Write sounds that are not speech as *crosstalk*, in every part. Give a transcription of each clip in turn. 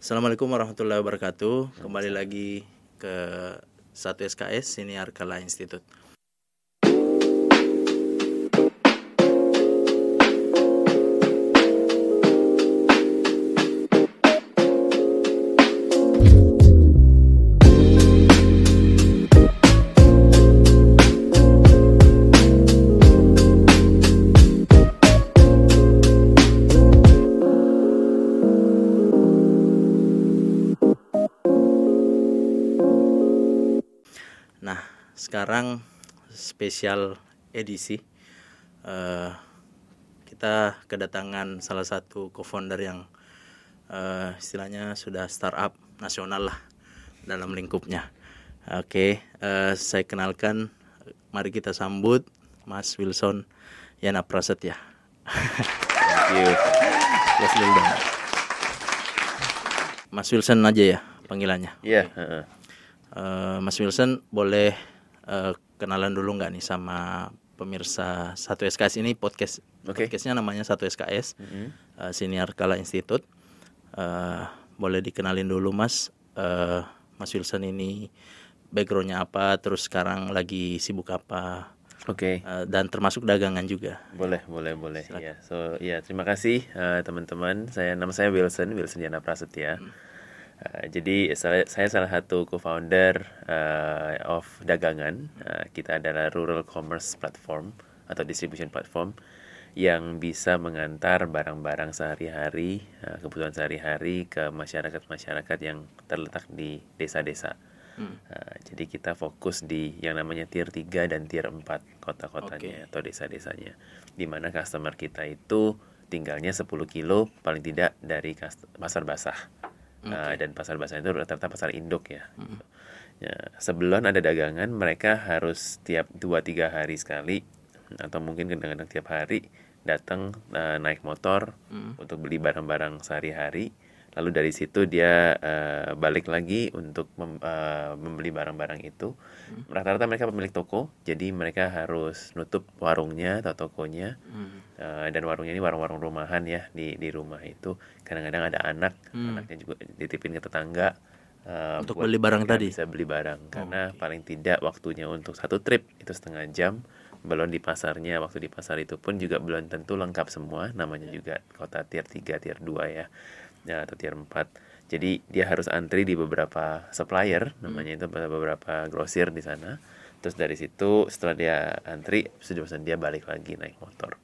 Assalamualaikum warahmatullahi wabarakatuh. Kembali lagi ke satu SKS Siniar Kala Institute. Sekarang spesial edisi eh, kita kedatangan salah satu co-founder yang eh, istilahnya sudah startup nasional lah dalam lingkupnya. Oke, eh, saya kenalkan, mari kita sambut Mas Wilson Yana Prasetya. Thank you. Mas Wilson. Mas Wilson aja ya panggilannya. Iya, heeh. Eh, Mas Wilson boleh eh, kenalan dulu nggak nih sama pemirsa satu SKS ini podcast Oke. podcastnya namanya satu SKS Mhm. eh, Siniar Kala Institute Eh, boleh dikenalin dulu Mas Eh, Mas Wilson ini backgroundnya apa terus sekarang lagi sibuk apa Oke, Eh, dan termasuk dagangan juga boleh, boleh, boleh. Ya, so ya terima kasih eh, teman-teman. Saya nama saya Wilson, Wilson Yana Prasetya. Eh, jadi saya, saya salah satu co-founder eh, of dagangan. Eh, kita adalah rural commerce platform atau distribution platform yang bisa mengantar barang-barang sehari-hari, eh, kebutuhan sehari-hari ke masyarakat-masyarakat yang terletak di desa-desa. Uh, jadi kita fokus di yang namanya tier 3 dan tier 4 kota-kotanya atau desa-desanya. Di mana customer kita itu tinggalnya 10 kilo paling tidak dari pasar basah. Uh, dan pasar basah itu rata-rata pasar induk ya. Ya, sebelum ada dagangan mereka harus tiap 2-3 hari sekali atau mungkin kadang-kadang tiap hari datang uh, naik motor untuk beli barang-barang sehari-hari lalu dari situ dia eh, balik lagi untuk mem- eh, membeli barang-barang itu. Rata-rata mereka pemilik toko jadi mereka harus nutup warungnya atau tokonya. Eh, dan warungnya ini warung-warung rumahan ya di di rumah itu. Kadang-kadang ada anak anaknya juga dititipin ke tetangga eh, Untuk beli barang tadi? bisa beli barang. Karena paling tidak waktunya untuk satu trip itu setengah jam. Belum di pasarnya waktu di pasar itu pun juga belum tentu lengkap semua. Namanya juga kota tier 3 tier 2 ya ya atau tier 4 jadi dia harus antri di beberapa supplier namanya itu beberapa grosir di sana. Terus dari situ setelah dia antri pesan dia balik lagi naik motor.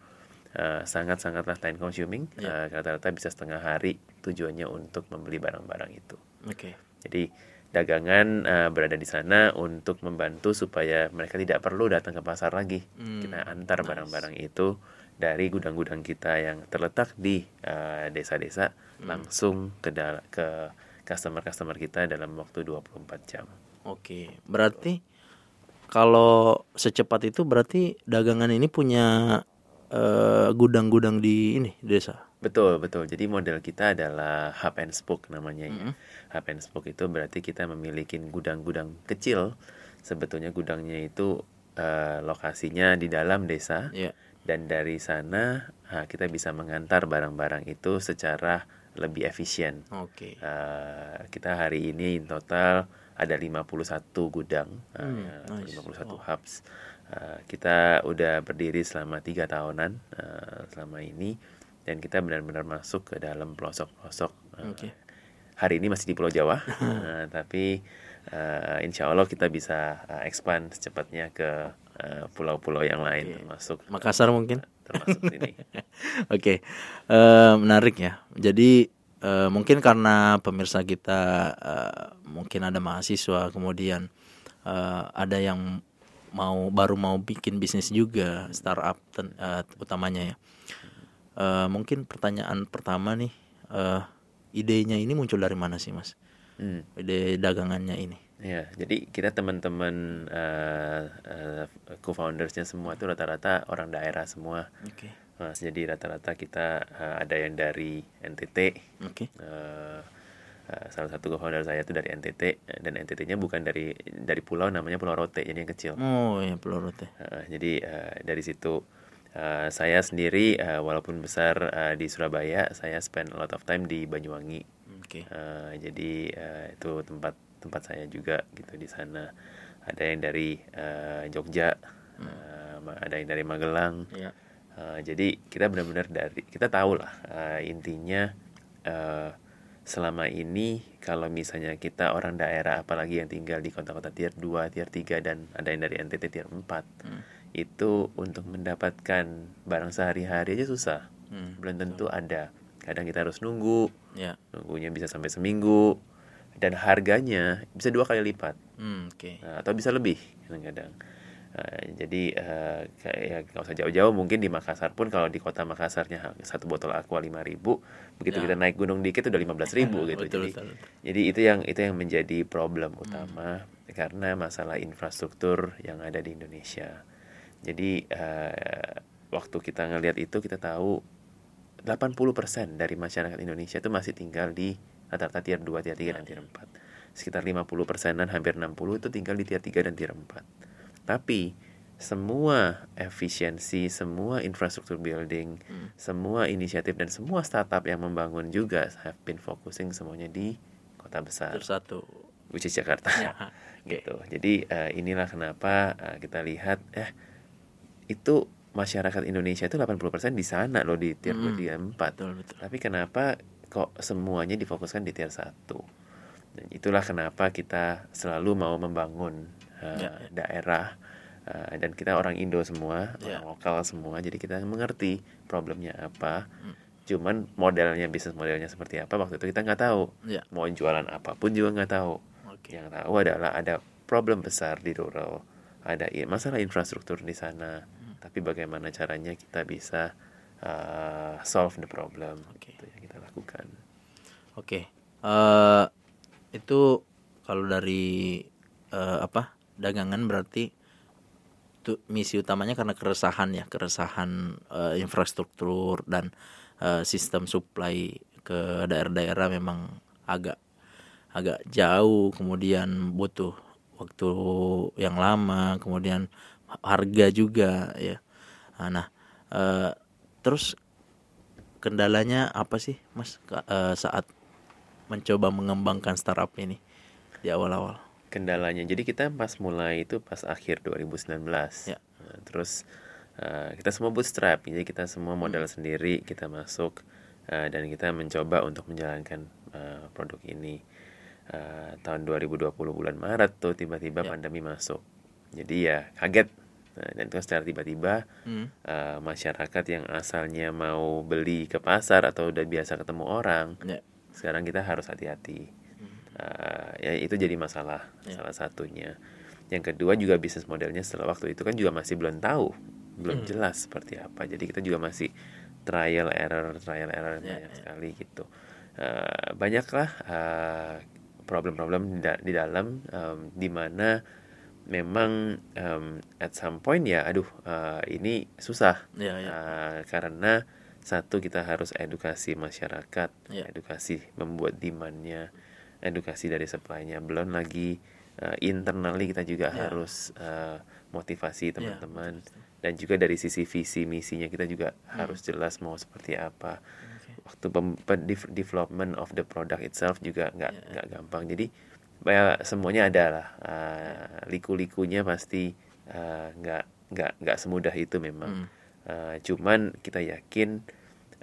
Eh, sangat-sangatlah time consuming. Eh, rata-rata bisa setengah hari tujuannya untuk membeli barang-barang itu. Oke. Jadi dagangan eh, berada di sana untuk membantu supaya mereka tidak perlu datang ke pasar lagi. kita antar barang-barang itu dari gudang-gudang kita yang terletak di eh, desa-desa langsung ke ke customer-customer kita dalam waktu 24 jam. Oke, berarti kalau secepat itu berarti dagangan ini punya eh, gudang-gudang di ini desa. Betul, betul. Jadi model kita adalah hub and spoke namanya ya. Hub and spoke itu berarti kita memiliki gudang-gudang kecil. Sebetulnya gudangnya itu eh, lokasinya di dalam desa. Iya. Dan dari sana ah, kita bisa mengantar barang-barang itu secara lebih efisien. Oke. Eh, kita hari ini in total ada 51 gudang, Hmm, ya, nice. 51 hubs. Eh, kita udah berdiri selama tiga tahunan eh, selama ini dan kita benar-benar masuk ke dalam pelosok-pelosok. eh, Oke. Hari ini masih di Pulau Jawa, *laughs* eh, tapi eh, insya Allah kita bisa eh, expand secepatnya ke pulau-pulau yang lain termasuk Makassar mungkin. termasuk sini. *laughs* Oke, eh, menarik ya. Jadi eh, mungkin karena pemirsa kita eh, mungkin ada mahasiswa, kemudian eh, ada yang mau baru mau bikin bisnis juga startup ten- eh, utamanya ya. Eh, mungkin pertanyaan pertama nih, eh, idenya ini muncul dari mana sih mas? Hmm. Ide dagangannya ini? Ya, jadi kita teman-teman eh, eh, co-foundersnya semua itu rata-rata orang daerah semua. Oke, Mas, jadi rata-rata kita eh, ada yang dari NTT. oke, eh, eh, salah satu co-founder saya itu dari NTT dan NTT-nya bukan dari dari pulau namanya Pulau Rote jadi yang kecil. oh ya peluru teh. Eh, jadi eh, dari situ eh, saya sendiri eh, walaupun besar eh, di Surabaya, saya spend a lot of time di Banyuwangi. Oke. Uh, jadi uh, itu tempat tempat saya juga gitu di sana. Ada yang dari uh, Jogja, uh, ada yang dari Magelang. Iya. Uh, jadi kita benar-benar dari kita tahu lah uh, intinya uh, selama ini kalau misalnya kita orang daerah apalagi yang tinggal di kota-kota tier 2, tier 3 dan ada yang dari NTT tier 4 Hmm. itu untuk mendapatkan barang sehari-hari aja susah. Hmm, Belum tentu ada. Kadang kita harus nunggu, Ya. nunggunya bisa sampai seminggu dan harganya bisa dua kali lipat Hmm, oke. Nah, atau bisa lebih kadang-kadang. Nah, jadi eh, kayak ya nggak usah jauh-jauh mungkin di Makassar pun kalau di kota Makassarnya satu botol aqua 5000 begitu Ya. kita naik gunung dikit udah 15000 *laughs* gitu Betul, jadi betul, betul. jadi itu yang itu yang menjadi problem utama karena masalah infrastruktur yang ada di Indonesia jadi eh, waktu kita ngelihat itu kita tahu 80% dari masyarakat Indonesia itu masih tinggal di rata-rata tier 2, tier 3, dan tier 4 sekitar 50 persenan hampir 60 itu tinggal di tier 3 dan tier 4 tapi semua efisiensi, semua infrastruktur building, Hmm. semua inisiatif dan semua startup yang membangun juga have been focusing semuanya di kota besar, satu. which is Jakarta. Ya. *laughs* Oke. gitu. Jadi eh, inilah kenapa eh, kita lihat eh itu masyarakat Indonesia itu 80% di sana loh di tier 2, Hmm. tier 4. Betul, betul. Tapi kenapa kok semuanya difokuskan di tier 1? Dan itulah kenapa kita selalu mau membangun uh, Ya, ya. daerah uh, dan kita orang Indo semua, Ya. orang lokal semua. Jadi kita mengerti problemnya apa. Hmm. Cuman modelnya bisnis modelnya seperti apa waktu itu kita nggak tahu. Ya. Mau jualan apa pun juga nggak tahu. Oke. Yang tahu adalah ada problem besar di rural, ada masalah infrastruktur di sana. Tapi bagaimana caranya kita bisa uh, solve the problem Oke. itu yang kita lakukan. Oke. Eh itu kalau dari eh, apa? Dagangan berarti itu misi utamanya karena keresahan ya, keresahan eh, infrastruktur dan eh, sistem supply ke daerah-daerah memang agak agak jauh, kemudian butuh waktu yang lama, kemudian harga juga ya. Nah, eh, terus kendalanya apa sih, Mas, eh, saat mencoba mengembangkan startup ini di awal-awal? Kendalanya, jadi kita pas mulai itu pas akhir 2019. Ya. Nah, terus uh, kita semua bootstrap, jadi kita semua modal sendiri, kita masuk uh, dan kita mencoba untuk menjalankan uh, produk ini. Uh, tahun 2020 bulan Maret tuh tiba-tiba Ya. pandemi masuk. Jadi ya kaget. Nah, dan itu secara tiba-tiba Hmm. uh, masyarakat yang asalnya mau beli ke pasar atau udah biasa ketemu orang, Ya. sekarang kita harus hati-hati. Uh, ya itu jadi masalah Ya. salah satunya. Yang kedua juga bisnis modelnya setelah waktu itu kan juga masih belum tahu, belum jelas seperti apa. Jadi kita juga masih trial error, trial error Ya, banyak ya. sekali gitu. Uh, banyaklah uh, problem-problem di, da- di dalam um, di mana memang um, at some point ya, aduh uh, ini susah Ya, ya. Uh, karena satu kita harus edukasi masyarakat, Ya. edukasi membuat demandnya, edukasi dari supply-nya. Belum lagi uh, internally kita juga Ya. harus uh, motivasi Ya, teman-teman betul, dan juga dari sisi visi misinya kita juga Hmm. harus jelas mau seperti apa. Waktu pe- dev- development of the product itself juga nggak Ya, ya. nggak gampang. Jadi ya, semuanya ada lah. Uh, liku-likunya pasti uh, nggak nggak nggak semudah itu memang. Hmm. Uh, cuman kita yakin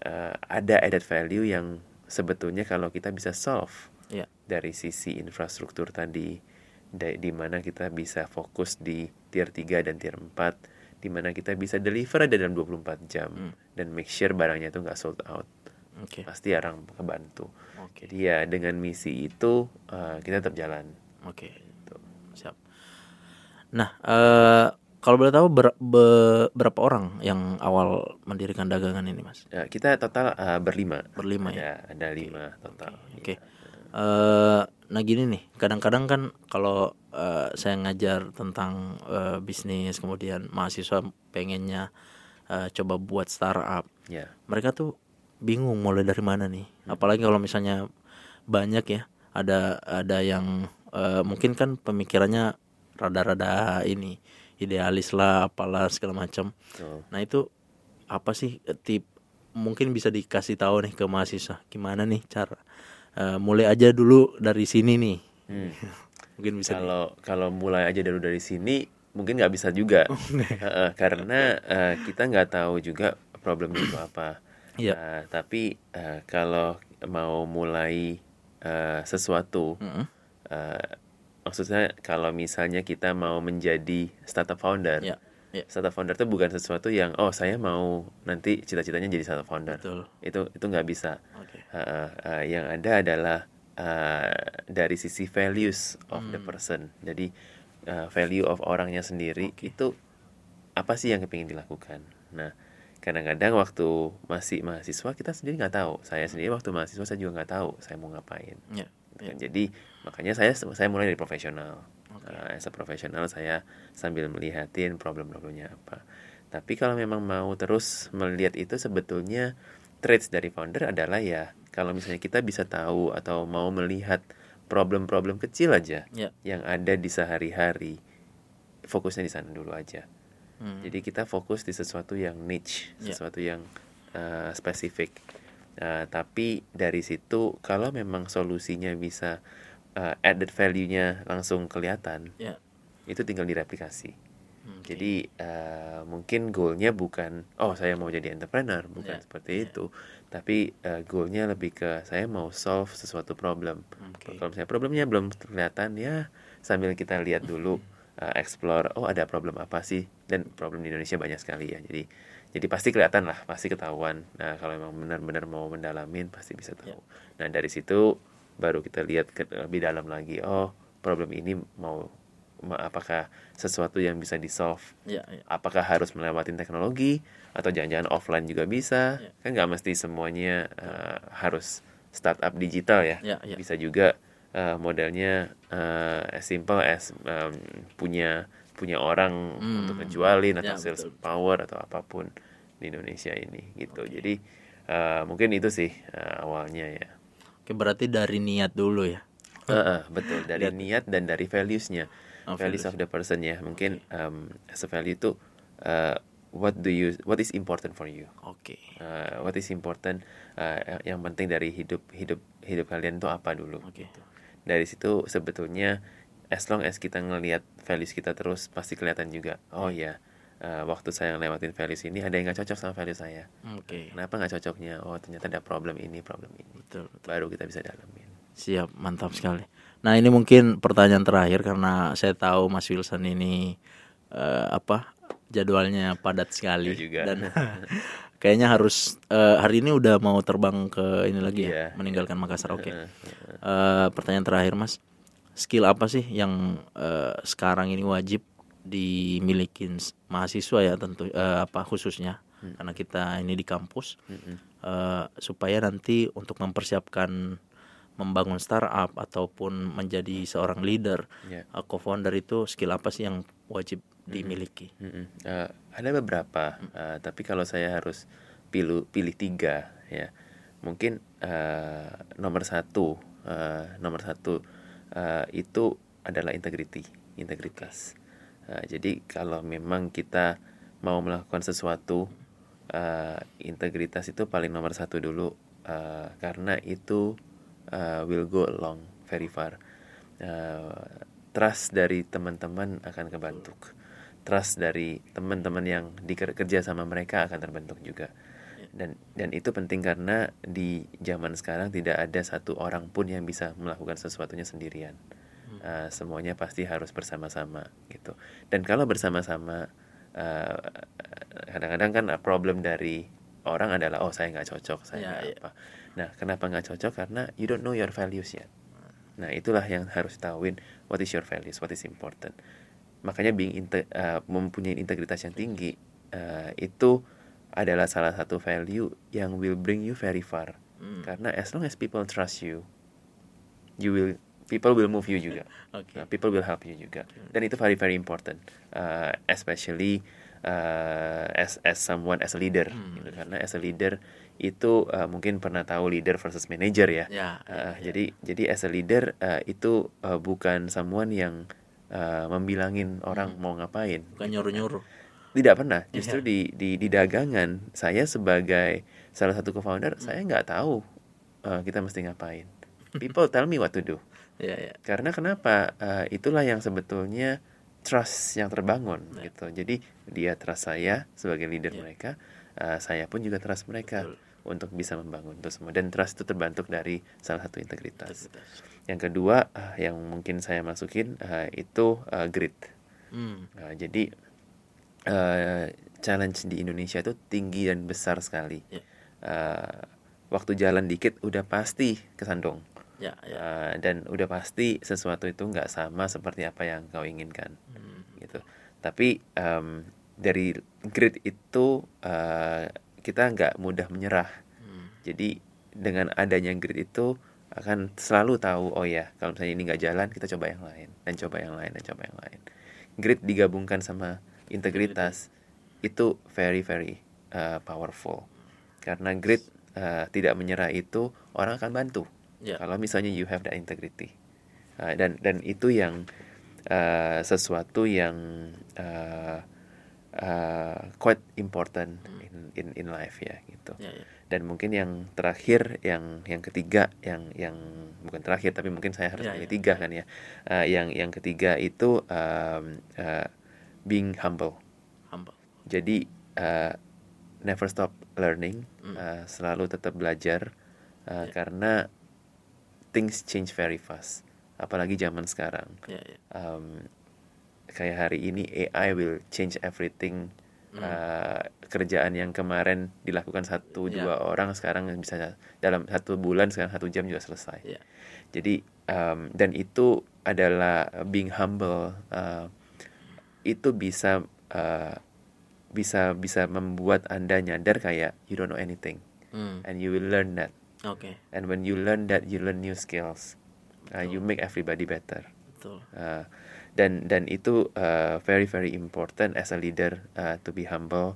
uh, ada added value yang sebetulnya kalau kita bisa solve Ya. dari sisi infrastruktur tadi da- di mana kita bisa fokus di tier 3 dan tier 4 di mana kita bisa deliver ada dalam 24 jam Hmm. dan make sure barangnya itu nggak sold out Oke. pasti orang kebantu Oke. jadi ya dengan misi itu uh, kita tetap jalan Oke. Gitu. Siap. Nah, eh kalau boleh tahu ber- be- berapa orang yang awal mendirikan dagangan ini, Mas? Uh, kita total uh, berlima Berlima ada ya. ada lima total Oke. Iya. Eh, nah gini nih, kadang-kadang kan kalau eh, saya ngajar tentang eh, bisnis, kemudian mahasiswa pengennya eh, coba buat startup, ya mereka tuh bingung mulai dari mana nih. Apalagi kalau misalnya banyak ya, ada ada yang eh, mungkin kan pemikirannya rada-rada ini idealis lah, apalah segala macam. betul. Nah itu apa sih eh, tip mungkin bisa dikasih tahu nih ke mahasiswa gimana nih cara uh, mulai aja dulu dari sini nih Hmm. *laughs* mungkin bisa Kalau kalau mulai aja dulu dari sini mungkin nggak bisa juga *laughs* Heeh, karena eh, kita nggak tahu juga problemnya itu apa. Iya. Eh, tapi eh, kalau mau mulai eh, sesuatu, Mm-mm. eh, maksudnya kalau misalnya kita mau menjadi startup founder, ya ya startup founder itu bukan sesuatu yang oh saya mau nanti cita-citanya jadi startup founder. betul Itu itu nggak bisa. oke Uh, uh, yang ada adalah uh, dari sisi values of the Hmm. person. Jadi uh, value of orangnya sendiri itu apa sih yang kepingin dilakukan. Nah, kadang-kadang waktu masih mahasiswa kita sendiri nggak tahu. Saya sendiri waktu mahasiswa saya juga nggak tahu saya mau ngapain. ya Gitu kan. Jadi makanya saya saya mulai dari profesional. Oke. Uh, as a profesional saya sambil melihatin problem-problemnya apa. Tapi kalau memang mau terus melihat itu sebetulnya traits dari founder adalah ya kalau misalnya kita bisa tahu atau mau melihat problem-problem kecil aja ya yang ada di sehari-hari fokusnya di sana dulu aja. Hmm. Jadi kita fokus di sesuatu yang niche, Ya. sesuatu yang uh, spesifik. Uh, tapi dari situ kalau memang solusinya bisa uh, added value-nya langsung kelihatan, ya itu tinggal direplikasi. Oke. Jadi uh, mungkin goalnya bukan oh saya mau jadi entrepreneur, bukan Ya, seperti ya. itu. Tapi uh, goalnya lebih ke saya mau solve sesuatu problem. Oke. Kalau misalnya problemnya belum kelihatan ya sambil kita lihat dulu *laughs* uh, explore oh ada problem apa sih dan problem di Indonesia banyak sekali ya. Jadi jadi pasti kelihatan lah, pasti ketahuan. Nah, kalau memang benar-benar mau mendalamin pasti bisa tahu. Ya. Nah, dari situ baru kita lihat ke, lebih dalam lagi. Oh, problem ini mau ma- apakah sesuatu yang bisa di solve ya ya apakah harus melewati teknologi atau jangan-jangan offline juga bisa Ya. kan nggak mesti semuanya uh, harus startup digital ya Ya, ya. bisa juga uh, modelnya uh, as simple as um, punya punya orang Hmm. untuk ngejualin atau Ya, sales betul. power atau apa pun di Indonesia ini gitu Oke. jadi uh, mungkin itu sih uh, awalnya ya oke berarti dari niat dulu ya Heeh, betul dari Lihat. niat dan dari values-nya Oh, values values. of the person ya mungkin um, as a value itu uh, what do you what is important for you oke Uh, what is important uh, yang penting dari hidup hidup hidup kalian itu apa dulu Oke. gitu. Dari situ sebetulnya as long as kita ngelihat values kita terus pasti kelihatan juga oh ya uh, waktu saya ngelewatin values ini ada yang nggak cocok sama values saya oke kenapa nggak cocoknya oh ternyata ada problem ini problem ini betul betul. baru kita bisa dalamin Siap, mantap sekali. Nah ini mungkin pertanyaan terakhir karena saya tahu Mas Wilson ini eh, apa jadwalnya padat sekali Ya juga. dan *laughs* kayaknya harus eh, hari ini udah mau terbang ke ini lagi Iya, ya, meninggalkan Makassar. Oke. Heeh, Eh, pertanyaan terakhir Mas, skill apa sih yang eh, sekarang ini wajib dimiliki mahasiswa ya tentu eh, apa khususnya karena kita ini di kampus Mm-mm. eh, supaya nanti untuk mempersiapkan membangun startup ataupun menjadi seorang leader Ya. eh, co-founder itu skill apa sih yang wajib dimiliki? Mm-mm. Eh, ada beberapa, eh, tapi kalau saya harus pilih pilih tiga ya, mungkin eh, nomor satu, eh, nomor satu eh, itu adalah integrity, integritas. Eh, jadi kalau memang kita mau melakukan sesuatu, eh, integritas itu paling nomor satu dulu, eh, karena itu eh, will go along very far. Eh, trust dari teman-teman akan kebentuk trust dari teman-teman yang dikerja sama mereka akan terbentuk juga. Dan dan itu penting karena di zaman sekarang tidak ada satu orang pun yang bisa melakukan sesuatunya sendirian. Uh, semuanya pasti harus bersama-sama gitu. Dan kalau bersama-sama uh, kadang-kadang kan problem dari orang adalah oh saya nggak cocok saya Ya, nggak ya. apa. Nah kenapa nggak cocok? Karena you don't know your values yet. Nah, itulah yang harus tahuin what is your values, what is important. Makanya being inte- uh, mempunyai integritas yang tinggi uh, itu adalah salah satu value yang will bring you very far. Hmm. Karena as long as people trust you, you will people will move you juga. *laughs* Oke. Uh, people will help you juga. Dan itu very very important, uh, especially uh, as as someone as a leader. Hmm. gitu. Karena as a leader itu uh, mungkin pernah tahu leader versus manager ya. Ya, Uh, ya, Jadi jadi as a leader uh, itu uh, bukan someone yang uh, membilangin orang mau ngapain. bukan nyuruh-nyuruh. Tidak pernah. Justru Iya. di, di di dagangan saya sebagai salah satu co-founder saya nggak tahu uh, kita mesti ngapain. people tell me what to do *laughs* ya ya karena kenapa Uh, itulah yang sebetulnya trust yang terbangun Ya. gitu jadi dia trust saya sebagai leader Ya. mereka uh, saya pun juga trust mereka Betul. untuk bisa membangun itu semua dan trust itu terbentuk dari salah satu integritas Integritas. Yang kedua uh, yang mungkin saya masukin uh, itu uh, grit Hmm. Nah, jadi uh, challenge di Indonesia itu tinggi dan besar sekali Ya. Uh, waktu jalan dikit udah pasti kesandung ya ya Uh, dan udah pasti sesuatu itu nggak sama seperti apa yang kau inginkan Hmm. gitu tapi um, dari grit itu uh, kita nggak mudah menyerah Hmm. jadi dengan adanya grit itu akan selalu tahu oh ya kalau misalnya ini nggak jalan kita coba yang lain dan coba yang lain dan coba yang lain. Grit digabungkan sama integritas itu very very uh, powerful. Karena grit uh, tidak menyerah itu orang akan bantu. Ya. Kalau misalnya you have that integrity. Uh, dan dan itu yang uh, sesuatu yang uh, uh, quite important in in in life ya gitu. Ya ya dan mungkin yang terakhir yang yang ketiga yang yang bukan terakhir tapi mungkin saya harus Ya, pilih ya. tiga kan ya Uh, yang yang ketiga itu um, uh, being humble humble jadi uh, never stop learning Hmm. uh, selalu tetap belajar uh, Ya. karena things change very fast apalagi zaman sekarang ya ya um, kayak hari ini AI will change everything Hmm. Uh, kerjaan yang kemarin dilakukan satu Ya. dua orang sekarang bisa dalam satu bulan sekarang satu jam juga selesai. Ya. Jadi um, dan itu adalah being humble. Uh, itu bisa uh, bisa bisa membuat anda nyadar kayak you don't know anything. Hmm. and you will learn that. Oke. And when you learn that you learn new skills. Uh, you make everybody better betul. Uh, dan dan itu uh, very very important as a leader uh, to be humble.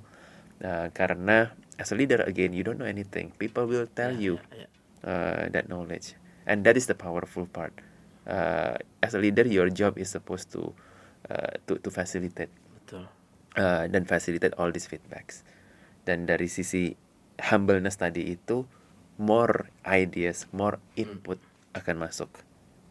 Uh, karena as a leader again you don't know anything. People will tell Ya, you ya, ya. uh, that knowledge. And that is the powerful part. Uh, as a leader your job is supposed to uh, to to facilitate. Betul. Uh, dan facilitate all these feedbacks. Dan dari sisi humbleness tadi itu more ideas more input akan masuk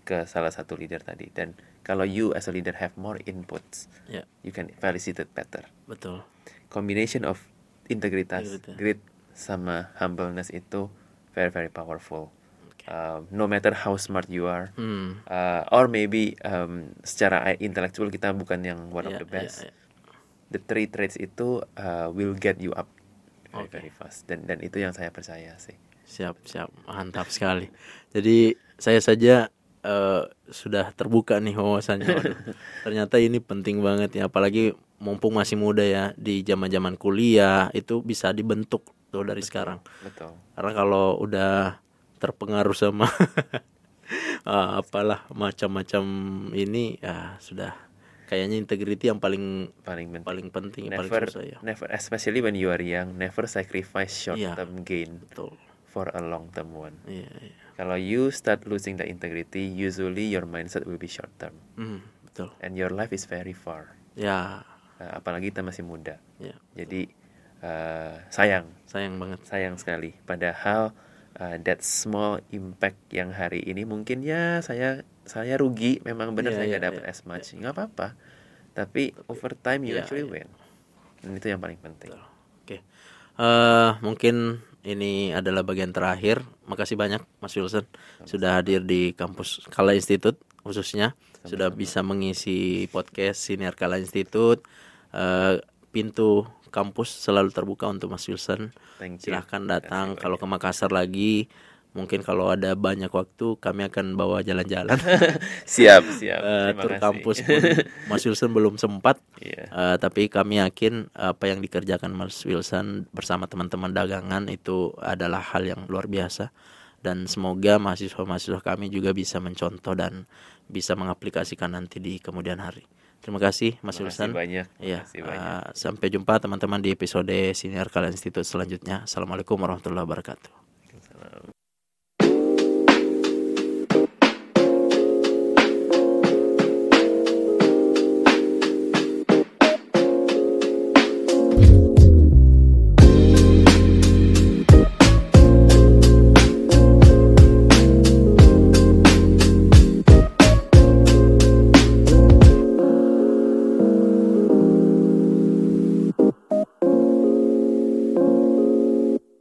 ke salah satu leader tadi dan kalau you as a leader have more inputs ya you can facilitate better betul combination of integritas Integritas. grit sama humbleness itu very very powerful Oke. Um, no matter how smart you are hmm uh, or maybe um, secara i- intellectual kita bukan yang one of Ya, the ya, best ya. the three traits itu uh, will get you up very Oke. very fast dan dan itu yang saya percaya sih Siap, siap. Mantap sekali. Jadi saya saja eh, sudah terbuka nih wawasannya. Waduh, *laughs* ternyata ini penting banget ya, apalagi mumpung masih muda ya di zaman-zaman kuliah itu bisa dibentuk tuh dari sekarang. betul Karena kalau udah terpengaruh sama ah, *laughs* apalah macam-macam ini ya sudah kayaknya integrity yang paling paling penting paling penting paling never susah ya. never especially when you are young never sacrifice short Iya. term gain Betul. For a long term one. Iya, iya. kalau you start losing the integrity usually your mindset will be short term. Hmm, betul. and your life is very far. Ya, Uh, apalagi kita masih muda. Ya. jadi uh, sayang. Sayang banget. sayang sekali. Padahal uh, that small impact yang hari ini mungkin ya saya saya rugi. Memang benar Iya, saya nggak dapat iya, as much. Nggak apa-apa. Tapi over time you iya, actually iya. win. Dan itu yang paling penting. Oke. Eh mungkin ini adalah bagian terakhir. Makasih banyak Mas Wilson sudah hadir di kampus Kala Institute khususnya sudah bisa mengisi podcast Siniar Kala Institute. Eh pintu kampus selalu terbuka untuk Mas Wilson. Silahkan datang kalau ke Makassar lagi. Mungkin kalau ada banyak waktu kami akan bawa jalan-jalan. *laughs* siap siap terima tur kampus *laughs* pun Mas Wilson belum sempat. Iya. Eh, tapi kami yakin apa yang dikerjakan Mas Wilson bersama teman-teman dagangan itu adalah hal yang luar biasa dan semoga mahasiswa-mahasiswa kami juga bisa mencontoh dan bisa mengaplikasikan nanti di kemudian hari. Terima kasih Mas Terima kasih Wilson. banyak Iya, terima kasih banyak eh, sampai jumpa teman-teman di episode Senior Kalian Institute selanjutnya. Assalamualaikum warahmatullahi wabarakatuh.